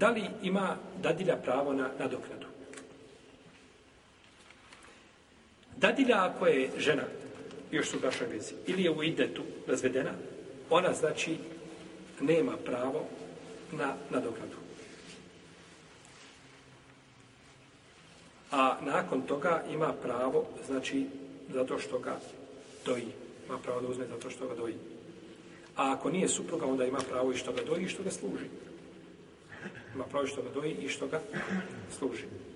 da li ima dadilja pravo na nadoknadu? Dadilja ako je žena, još su braša vezi, ili je u idetu razvedena, ona znači nema pravo na nadoknadu. A nakon toga ima pravo, znači, zato što ga doji. Ima pravo da uzme zato što ga doji. A ako nije supruga, onda ima pravo i što ga doji i što ga služi ima pravo što ga doji i što ga služi.